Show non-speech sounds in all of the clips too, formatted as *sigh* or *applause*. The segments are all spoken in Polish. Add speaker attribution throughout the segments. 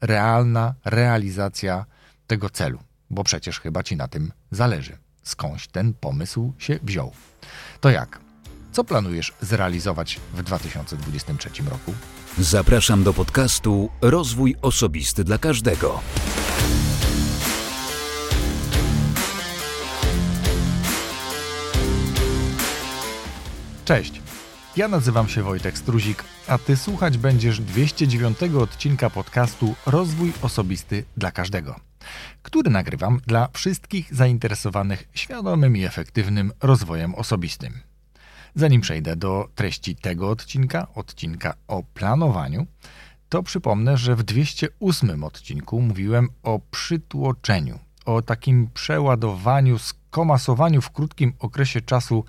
Speaker 1: realna realizacja tego celu, bo przecież chyba ci na tym zależy. Skądś ten pomysł się wziął. To jak? Co planujesz zrealizować w 2023 roku?
Speaker 2: Zapraszam do podcastu Rozwój Osobisty dla Każdego.
Speaker 1: Cześć. Ja nazywam się Wojtek Struzik, a ty słuchać będziesz 209 odcinka podcastu Rozwój Osobisty dla Każdego, który nagrywam dla wszystkich zainteresowanych świadomym i efektywnym rozwojem osobistym. Zanim przejdę do treści tego odcinka, odcinka o planowaniu, to przypomnę, że w 208 odcinku mówiłem o przytłoczeniu, o takim przeładowaniu, skomasowaniu w krótkim okresie czasu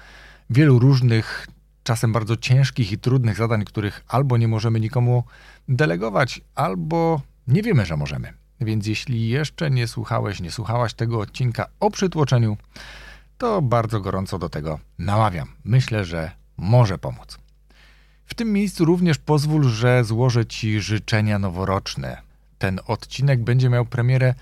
Speaker 1: wielu różnych, czasem bardzo ciężkich i trudnych zadań, których albo nie możemy nikomu delegować, albo nie wiemy, że możemy. Więc jeśli jeszcze nie słuchałeś, nie słuchałaś tego odcinka o przytłoczeniu, to bardzo gorąco do tego namawiam. Myślę, że może pomóc. W tym miejscu również pozwól, że złożę Ci życzenia noworoczne. Ten odcinek będzie miał premierę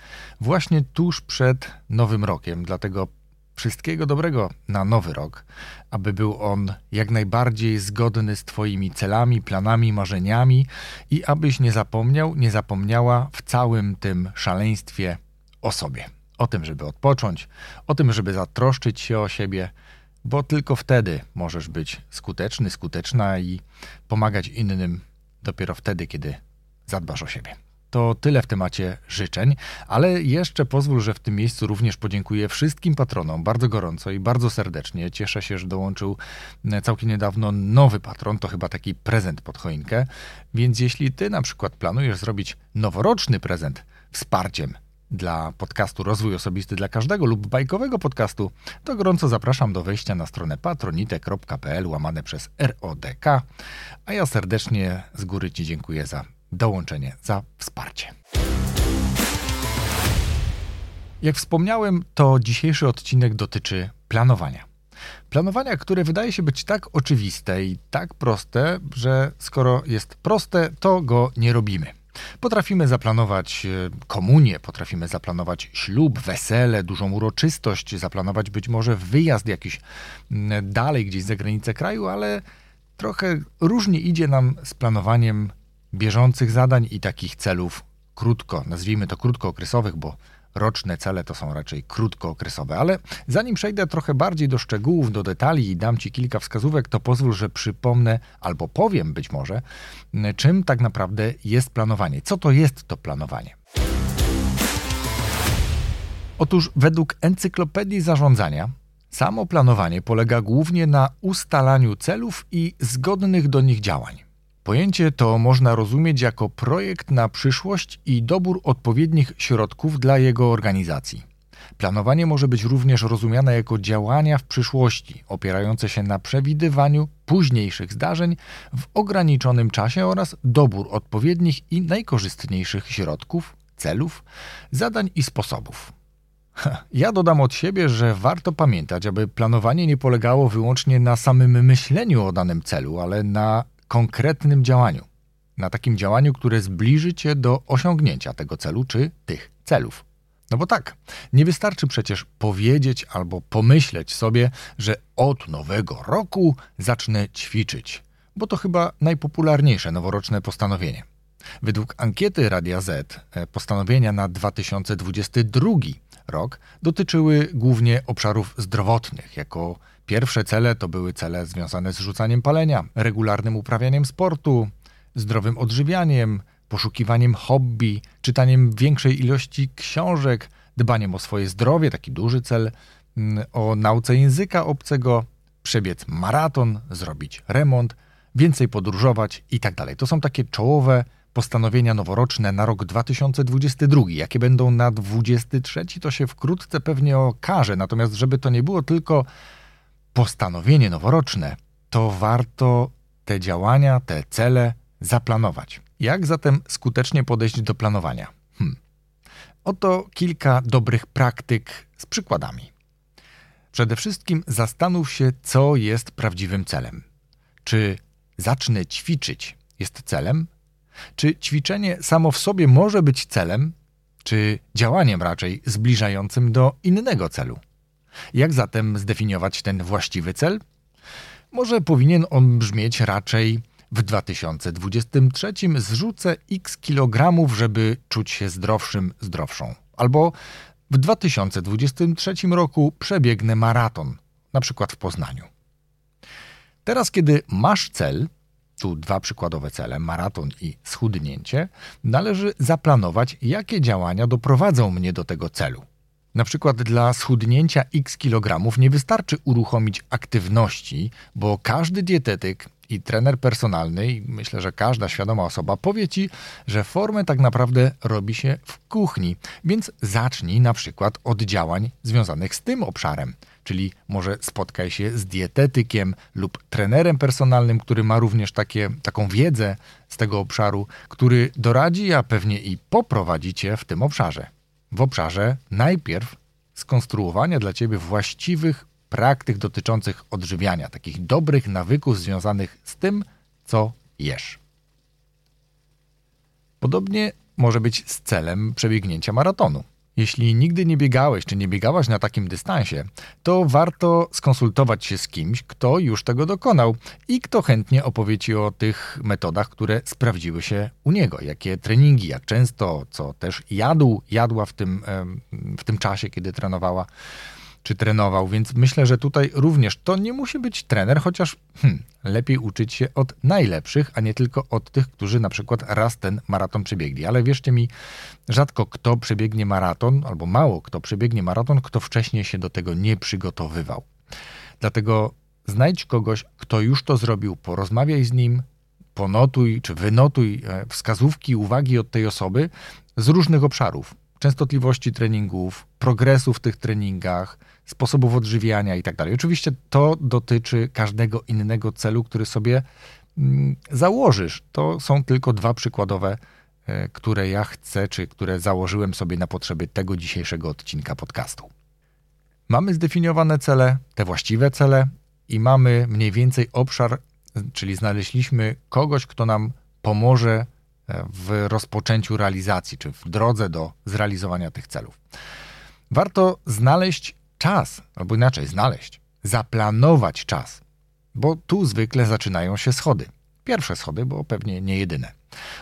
Speaker 1: właśnie tuż przed Nowym Rokiem, dlatego wszystkiego dobrego na nowy rok, aby był on jak najbardziej zgodny z Twoimi celami, planami, marzeniami i abyś nie zapomniał, nie zapomniała w całym tym szaleństwie o sobie. O tym, żeby odpocząć, o tym, żeby zatroszczyć się o siebie, bo tylko wtedy możesz być skuteczny, skuteczna i pomagać innym dopiero wtedy, kiedy zadbasz o siebie. To tyle w temacie życzeń, ale jeszcze pozwól, że w tym miejscu również podziękuję wszystkim patronom bardzo gorąco i bardzo serdecznie. Cieszę się, że dołączył e, całkiem niedawno nowy patron, to chyba taki prezent pod choinkę. Więc jeśli ty na przykład planujesz zrobić noworoczny prezent wsparciem dla podcastu Rozwój Osobisty dla Każdego lub bajkowego podcastu, to gorąco zapraszam do wejścia na stronę patronite.pl łamane przez RODK, a ja serdecznie z góry Ci dziękuję za dołączenie, za wsparcie. Jak wspomniałem, to dzisiejszy odcinek dotyczy planowania. Planowania, które wydaje się być tak oczywiste i tak proste, że skoro jest proste, to go nie robimy. Potrafimy zaplanować e, komunię, potrafimy zaplanować ślub, wesele, dużą uroczystość, zaplanować być może wyjazd jakiś dalej gdzieś za granicę kraju, ale trochę różnie idzie nam z planowaniem bieżących zadań i takich celów krótko, nazwijmy to krótkookresowych, bo roczne cele to są raczej krótkookresowe. Ale zanim przejdę trochę bardziej do szczegółów, do detali i dam Ci kilka wskazówek, to pozwól, że przypomnę albo powiem być może, czym tak naprawdę jest planowanie. Co to jest to planowanie? Otóż według Encyklopedii Zarządzania samo planowanie polega głównie na ustalaniu celów i zgodnych do nich działań. Pojęcie to można rozumieć jako projekt na przyszłość i dobór odpowiednich środków dla jego organizacji. Planowanie może być również rozumiane jako działania w przyszłości, opierające się na przewidywaniu późniejszych zdarzeń w ograniczonym czasie oraz dobór odpowiednich i najkorzystniejszych środków, celów, zadań i sposobów. Ja dodam od siebie, że warto pamiętać, aby planowanie nie polegało wyłącznie na samym myśleniu o danym celu, ale na konkretnym działaniu. Na takim działaniu, które zbliży cię do osiągnięcia tego celu czy tych celów. No bo tak, nie wystarczy przecież powiedzieć albo pomyśleć sobie, że od nowego roku zacznę ćwiczyć, bo to chyba najpopularniejsze noworoczne postanowienie. Według ankiety Radia Z e, postanowienia na 2022 rok dotyczyły głównie obszarów zdrowotnych, jako Pierwsze cele to były cele związane z rzucaniem palenia, regularnym uprawianiem sportu, zdrowym odżywianiem, poszukiwaniem hobby, czytaniem większej ilości książek, dbaniem o swoje zdrowie, taki duży cel, mm, o nauce języka obcego, przebiec maraton, zrobić remont, więcej podróżować itd. Tak to są takie czołowe postanowienia noworoczne na rok 2022. Jakie będą na 2023, to się wkrótce pewnie okaże. Natomiast, żeby to nie było tylko postanowienie noworoczne, to warto te działania, te cele zaplanować. Jak zatem skutecznie podejść do planowania? Hmm. Oto kilka dobrych praktyk z przykładami. Przede wszystkim zastanów się, co jest prawdziwym celem. Czy zacznę ćwiczyć jest celem? Czy ćwiczenie samo w sobie może być celem, czy działaniem raczej zbliżającym do innego celu? Jak zatem zdefiniować ten właściwy cel? Może powinien on brzmieć raczej w 2023 zrzucę x kilogramów, żeby czuć się zdrowszym, zdrowszą. Albo w 2023 roku przebiegnę maraton, na przykład w Poznaniu. Teraz, kiedy masz cel, tu dwa przykładowe cele, maraton i schudnięcie, należy zaplanować, jakie działania doprowadzą mnie do tego celu. Na przykład dla schudnięcia x kilogramów nie wystarczy uruchomić aktywności, bo każdy dietetyk i trener personalny, i myślę, że każda świadoma osoba powie ci, że formę tak naprawdę robi się w kuchni, więc zacznij na przykład od działań związanych z tym obszarem. Czyli może spotkaj się z dietetykiem lub trenerem personalnym, który ma również takie, taką wiedzę z tego obszaru, który doradzi, a pewnie i poprowadzi cię w tym obszarze. W obszarze najpierw skonstruowania dla ciebie właściwych praktyk dotyczących odżywiania, takich dobrych nawyków związanych z tym, co jesz. Podobnie może być z celem przebiegnięcia maratonu. Jeśli nigdy nie biegałeś czy nie biegałaś na takim dystansie, to warto skonsultować się z kimś, kto już tego dokonał i kto chętnie opowie ci o tych metodach, które sprawdziły się u niego. Jakie treningi, jak często, co też jadł, jadła w tym, w tym czasie, kiedy trenowała czy trenował, więc myślę, że tutaj również to nie musi być trener, chociaż hmm, lepiej uczyć się od najlepszych, a nie tylko od tych, którzy na przykład raz ten maraton przebiegli. Ale wierzcie mi, rzadko kto przebiegnie maraton, albo mało kto przebiegnie maraton, kto wcześniej się do tego nie przygotowywał. Dlatego znajdź kogoś, kto już to zrobił, porozmawiaj z nim, ponotuj czy wynotuj e, wskazówki, uwagi od tej osoby z różnych obszarów częstotliwości treningów, progresu w tych treningach, sposobów odżywiania itd. Tak Oczywiście to dotyczy każdego innego celu, który sobie mm, założysz. To są tylko dwa przykładowe, e, które ja chcę, czy które założyłem sobie na potrzeby tego dzisiejszego odcinka podcastu. Mamy zdefiniowane cele, te właściwe cele i mamy mniej więcej obszar, czyli znaleźliśmy kogoś, kto nam pomoże w rozpoczęciu realizacji, czy w drodze do zrealizowania tych celów. Warto znaleźć czas, albo inaczej znaleźć, zaplanować czas, bo tu zwykle zaczynają się schody. Pierwsze schody, bo pewnie nie jedyne.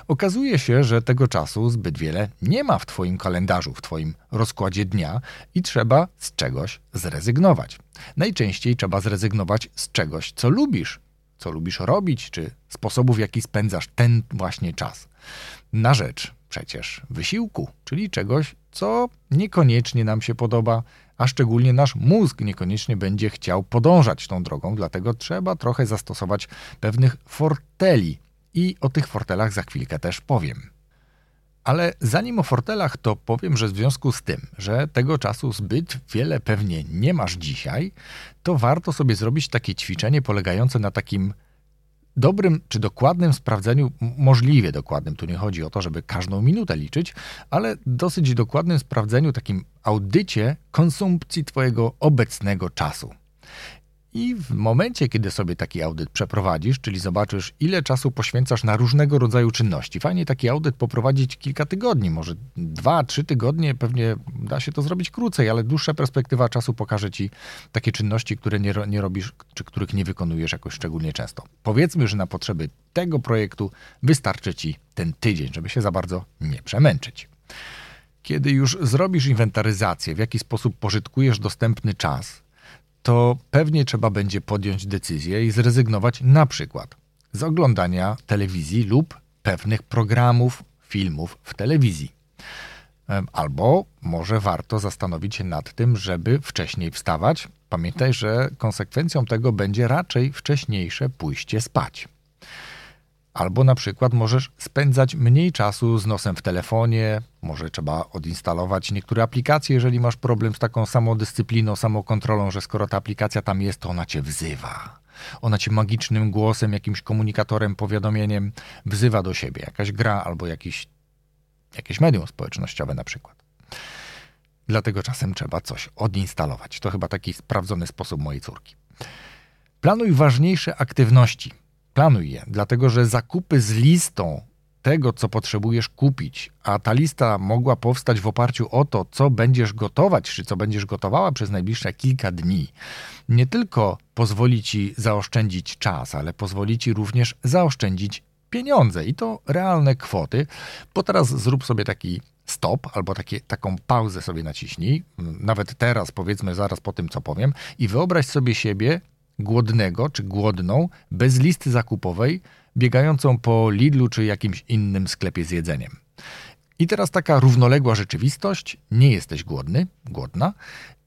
Speaker 1: Okazuje się, że tego czasu zbyt wiele nie ma w Twoim kalendarzu, w Twoim rozkładzie dnia i trzeba z czegoś zrezygnować. Najczęściej trzeba zrezygnować z czegoś, co lubisz, co lubisz robić, czy sposobów, w jaki spędzasz ten właśnie czas. Na rzecz przecież wysiłku, czyli czegoś, co niekoniecznie nam się podoba, a szczególnie nasz mózg niekoniecznie będzie chciał podążać tą drogą, dlatego trzeba trochę zastosować pewnych forteli. I o tych fortelach za chwilkę też powiem. Ale zanim o fortelach, to powiem, że w związku z tym, że tego czasu zbyt wiele pewnie nie masz dzisiaj, to warto sobie zrobić takie ćwiczenie polegające na takim dobrym czy dokładnym sprawdzeniu, możliwie dokładnym, tu nie chodzi o to, żeby każdą minutę liczyć, ale dosyć dokładnym sprawdzeniu, takim audycie konsumpcji Twojego obecnego czasu. I w momencie, kiedy sobie taki audyt przeprowadzisz, czyli zobaczysz, ile czasu poświęcasz na różnego rodzaju czynności, fajnie taki audyt poprowadzić kilka tygodni, może dwa, trzy tygodnie, pewnie da się to zrobić krócej, ale dłuższa perspektywa czasu pokaże ci takie czynności, które nie, nie robisz, czy których nie wykonujesz jakoś szczególnie często. Powiedzmy, że na potrzeby tego projektu wystarczy ci ten tydzień, żeby się za bardzo nie przemęczyć. Kiedy już zrobisz inwentaryzację, w jaki sposób pożytkujesz dostępny czas, to pewnie trzeba będzie podjąć decyzję i zrezygnować na przykład z oglądania telewizji lub pewnych programów, filmów w telewizji. Albo może warto zastanowić się nad tym, żeby wcześniej wstawać. Pamiętaj, że konsekwencją tego będzie raczej wcześniejsze pójście spać. Albo na przykład możesz spędzać mniej czasu z nosem w telefonie, może trzeba odinstalować niektóre aplikacje, jeżeli masz problem z taką samodyscypliną, samokontrolą, że skoro ta aplikacja tam jest, to ona cię wzywa. Ona cię magicznym głosem, jakimś komunikatorem, powiadomieniem wzywa do siebie. Jakaś gra albo jakiś, jakieś medium społecznościowe na przykład. Dlatego czasem trzeba coś odinstalować. To chyba taki sprawdzony sposób mojej córki. Planuj ważniejsze aktywności Planuj je, dlatego że zakupy z listą tego, co potrzebujesz kupić, a ta lista mogła powstać w oparciu o to, co będziesz gotować, czy co będziesz gotowała przez najbliższe kilka dni, nie tylko pozwoli ci zaoszczędzić czas, ale pozwoli ci również zaoszczędzić pieniądze i to realne kwoty, bo teraz zrób sobie taki stop albo takie, taką pauzę sobie naciśnij, nawet teraz, powiedzmy zaraz po tym, co powiem, i wyobraź sobie siebie głodnego czy głodną, bez listy zakupowej, biegającą po Lidlu czy jakimś innym sklepie z jedzeniem. I teraz taka równoległa rzeczywistość, nie jesteś głodny, głodna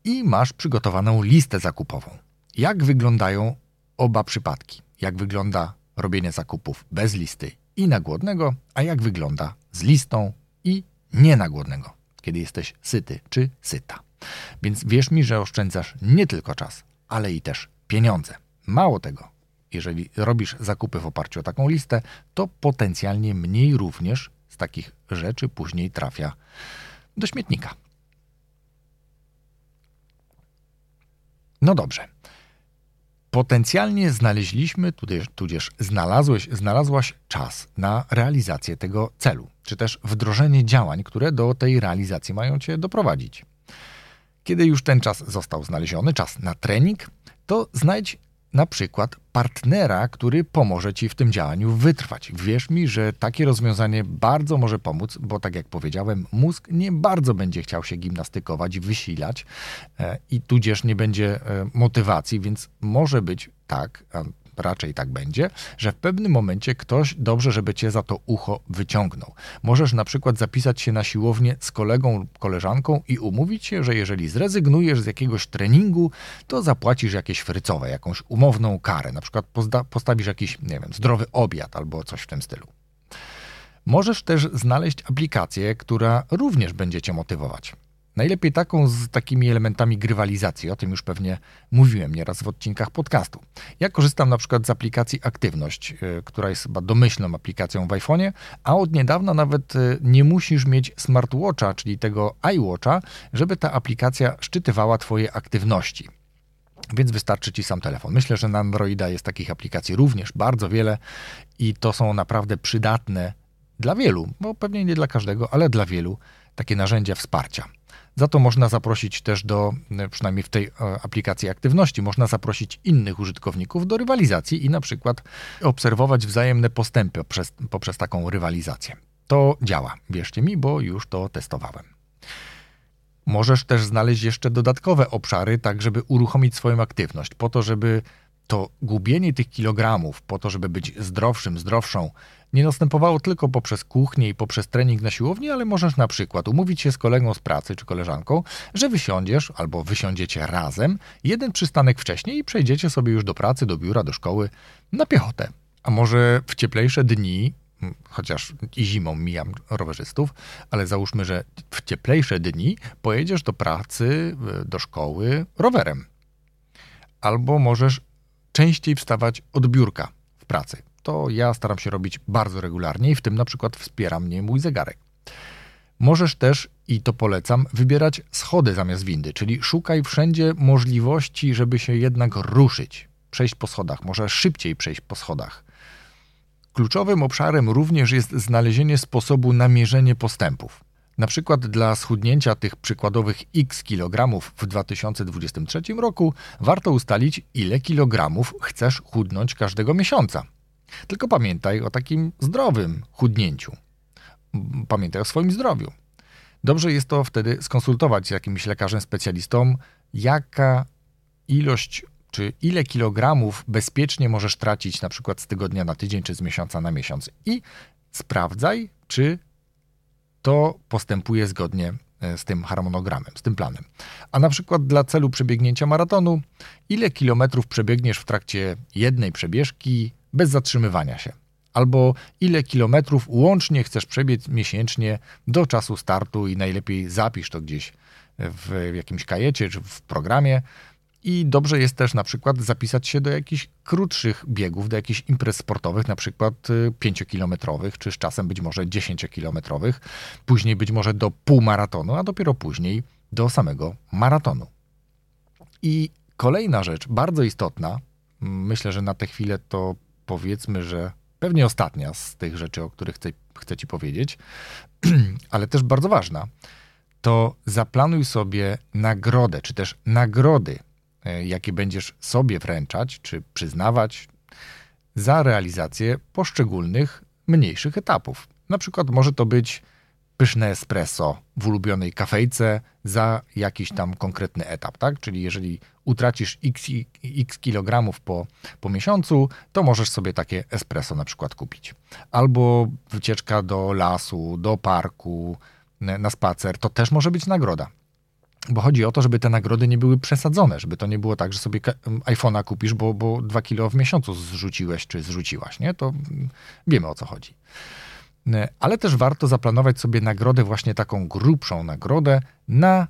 Speaker 1: i masz przygotowaną listę zakupową. Jak wyglądają oba przypadki? Jak wygląda robienie zakupów bez listy i na głodnego, a jak wygląda z listą i nie na głodnego, kiedy jesteś syty czy syta. Więc wierz mi, że oszczędzasz nie tylko czas, ale i też pieniądze. Mało tego, jeżeli robisz zakupy w oparciu o taką listę, to potencjalnie mniej również z takich rzeczy później trafia do śmietnika. No dobrze. Potencjalnie znaleźliśmy, tudzież, tudzież znalazłeś, znalazłaś czas na realizację tego celu, czy też wdrożenie działań, które do tej realizacji mają cię doprowadzić. Kiedy już ten czas został znaleziony, czas na trening, to znajdź na przykład partnera, który pomoże ci w tym działaniu wytrwać. Wierz mi, że takie rozwiązanie bardzo może pomóc, bo tak jak powiedziałem, mózg nie bardzo będzie chciał się gimnastykować, wysilać e, i tudzież nie będzie e, motywacji, więc może być tak, raczej tak będzie, że w pewnym momencie ktoś dobrze, żeby cię za to ucho wyciągnął. Możesz na przykład zapisać się na siłownię z kolegą lub koleżanką i umówić się, że jeżeli zrezygnujesz z jakiegoś treningu, to zapłacisz jakieś frycowe, jakąś umowną karę. Na przykład postawisz jakiś, nie wiem, zdrowy obiad albo coś w tym stylu. Możesz też znaleźć aplikację, która również będzie cię motywować. Najlepiej taką z takimi elementami grywalizacji, o tym już pewnie mówiłem nieraz w odcinkach podcastu. Ja korzystam na przykład z aplikacji Aktywność, e, która jest chyba domyślną aplikacją w iPhone'ie, a od niedawna nawet e, nie musisz mieć smartwatcha, czyli tego iWatcha, żeby ta aplikacja szczytywała Twoje aktywności. Więc wystarczy Ci sam telefon. Myślę, że na Androida jest takich aplikacji również bardzo wiele i to są naprawdę przydatne dla wielu, bo pewnie nie dla każdego, ale dla wielu takie narzędzia wsparcia. Za to można zaprosić też do, e, przynajmniej w tej e, aplikacji aktywności, można zaprosić innych użytkowników do rywalizacji i na przykład obserwować wzajemne postępy poprzez, poprzez taką rywalizację. To działa, wierzcie mi, bo już to testowałem. Możesz też znaleźć jeszcze dodatkowe obszary, tak żeby uruchomić swoją aktywność, po to, żeby to gubienie tych kilogramów, po to, żeby być zdrowszym, zdrowszą, nie następowało tylko poprzez kuchnię i poprzez trening na siłowni, ale możesz na przykład umówić się z kolegą z pracy czy koleżanką, że wysiądziesz albo wysiądziecie razem jeden przystanek wcześniej i przejdziecie sobie już do pracy, do biura, do szkoły na piechotę. A może w cieplejsze dni, chociaż i zimą mijam rowerzystów, ale załóżmy, że w cieplejsze dni pojedziesz do pracy, do szkoły rowerem. Albo możesz częściej wstawać od biurka w pracy to ja staram się robić bardzo regularnie i w tym na przykład wspiera mnie mój zegarek. Możesz też, i to polecam, wybierać schody zamiast windy, czyli szukaj wszędzie możliwości, żeby się jednak ruszyć, przejść po schodach, może szybciej przejść po schodach. Kluczowym obszarem również jest znalezienie sposobu na mierzenie postępów. Na przykład dla schudnięcia tych przykładowych x kilogramów w 2023 roku warto ustalić, ile kilogramów chcesz chudnąć każdego miesiąca. Tylko pamiętaj o takim zdrowym chudnięciu. Pamiętaj o swoim zdrowiu. Dobrze jest to wtedy skonsultować z jakimś lekarzem specjalistą, jaka ilość czy ile kilogramów bezpiecznie możesz tracić na przykład z tygodnia na tydzień czy z miesiąca na miesiąc i sprawdzaj, czy to postępuje zgodnie e, z tym harmonogramem, z tym planem. A na przykład dla celu przebiegnięcia maratonu, ile kilometrów przebiegniesz w trakcie jednej przebieżki bez zatrzymywania się. Albo ile kilometrów łącznie chcesz przebiec miesięcznie do czasu startu i najlepiej zapisz to gdzieś w jakimś kajecie czy w programie. I dobrze jest też na przykład zapisać się do jakichś krótszych biegów, do jakichś imprez sportowych, na przykład 5-kilometrowych, y, czy z czasem być może 10-kilometrowych, później być może do półmaratonu, a dopiero później do samego maratonu. I kolejna rzecz, bardzo istotna, myślę, że na tę chwilę to powiedzmy, że pewnie ostatnia z tych rzeczy, o których chcę, chcę Ci powiedzieć, *clears throat* ale też bardzo ważna, to zaplanuj sobie nagrodę, czy też nagrody, jakie będziesz sobie wręczać, czy przyznawać za realizację poszczególnych mniejszych etapów. Na przykład może to być pyszne espresso w ulubionej kafejce za jakiś tam konkretny etap, tak? Czyli jeżeli utracisz x, x kilogramów po, po miesiącu, to możesz sobie takie espresso na przykład kupić. Albo wycieczka do lasu, do parku, na spacer, to też może być nagroda. Bo chodzi o to, żeby te nagrody nie były przesadzone, żeby to nie było tak, że sobie iPhone'a kupisz, bo, bo 2 kilo w miesiącu zrzuciłeś czy zrzuciłaś, nie? To wiemy o co chodzi. E, ale też warto zaplanować sobie nagrodę, właśnie taką grubszą nagrodę na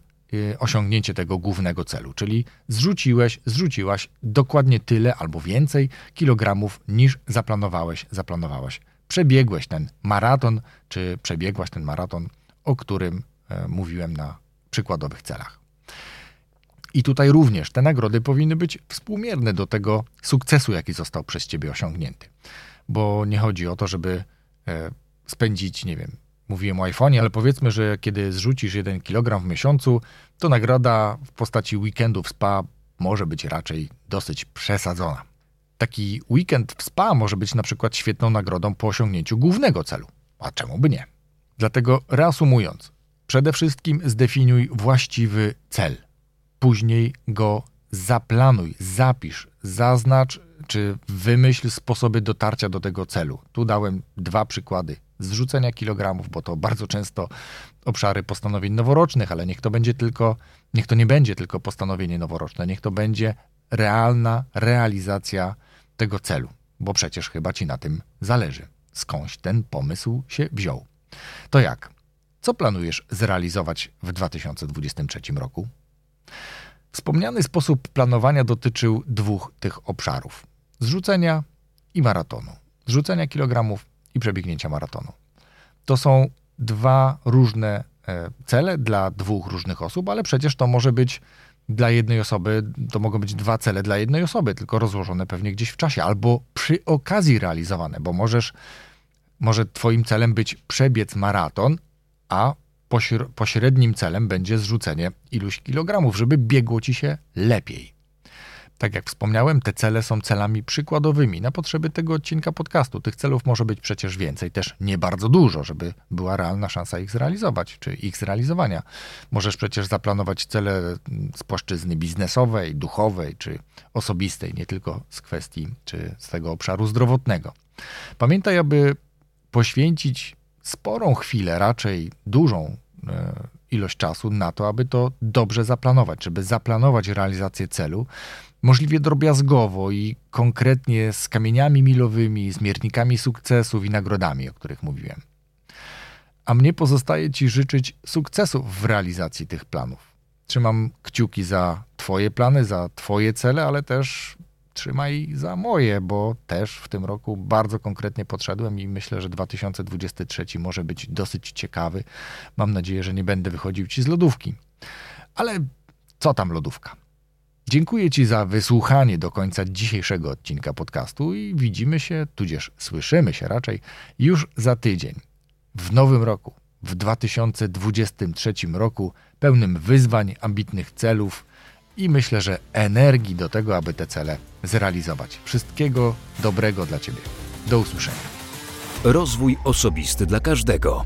Speaker 1: e, osiągnięcie tego głównego celu, czyli zrzuciłeś, zrzuciłaś dokładnie tyle albo więcej kilogramów niż zaplanowałeś, zaplanowałaś. Przebiegłeś ten maraton, czy przebiegłaś ten maraton, o którym e, mówiłem na przykładowych celach. I tutaj również te nagrody powinny być współmierne do tego sukcesu, jaki został przez ciebie osiągnięty. Bo nie chodzi o to, żeby spędzić, nie wiem, mówiłem o iPhone'ie, ale powiedzmy, że kiedy zrzucisz jeden kilogram w miesiącu, to nagroda w postaci weekendu w spa może być raczej dosyć przesadzona. Taki weekend w spa może być na przykład świetną nagrodą po osiągnięciu głównego celu. A czemu by nie? Dlatego reasumując, przede wszystkim zdefiniuj właściwy cel. Później go zaplanuj, zapisz, zaznacz czy wymyśl sposoby dotarcia do tego celu. Tu dałem dwa przykłady zrzucenia kilogramów, bo to bardzo często obszary postanowień noworocznych, ale niech to będzie tylko, niech to nie będzie tylko postanowienie noworoczne, niech to będzie realna realizacja tego celu, bo przecież chyba ci na tym zależy. Skądś ten pomysł się wziął. To jak? Co planujesz zrealizować w 2023 roku? Wspomniany sposób planowania dotyczył dwóch tych obszarów: zrzucenia i maratonu. Zrzucenia kilogramów i przebiegnięcia maratonu. To są dwa różne e, cele dla dwóch różnych osób, ale przecież to może być dla jednej osoby, to mogą być dwa cele dla jednej osoby, tylko rozłożone pewnie gdzieś w czasie, albo przy okazji realizowane, bo możesz, może twoim celem być przebiec maraton, a pośrednim celem będzie zrzucenie iluś kilogramów, żeby biegło ci się lepiej. Tak jak wspomniałem, te cele są celami przykładowymi na potrzeby tego odcinka podcastu. Tych celów może być przecież więcej, też nie bardzo dużo, żeby była realna szansa ich zrealizować, czy ich zrealizowania. Możesz przecież zaplanować cele z płaszczyzny biznesowej, duchowej, czy osobistej, nie tylko z kwestii, czy z tego obszaru zdrowotnego. Pamiętaj, aby poświęcić sporą chwilę, raczej dużą e, ilość czasu na to, aby to dobrze zaplanować, żeby zaplanować realizację celu, możliwie drobiazgowo i konkretnie z kamieniami milowymi, z miernikami sukcesów i nagrodami, o których mówiłem. A mnie pozostaje Ci życzyć sukcesów w realizacji tych planów. Trzymam kciuki za Twoje plany, za Twoje cele, ale też trzymaj za moje, bo też w tym roku bardzo konkretnie podszedłem i myślę, że 2023 może być dosyć ciekawy. Mam nadzieję, że nie będę wychodził Ci z lodówki. Ale co tam lodówka? Dziękuję Ci za wysłuchanie do końca dzisiejszego odcinka podcastu i widzimy się, tudzież słyszymy się raczej już za tydzień, w nowym roku, w 2023 roku, pełnym wyzwań, ambitnych celów i myślę, że energii do tego, aby te cele zrealizować. Wszystkiego dobrego dla Ciebie. Do usłyszenia.
Speaker 2: Rozwój osobisty dla każdego.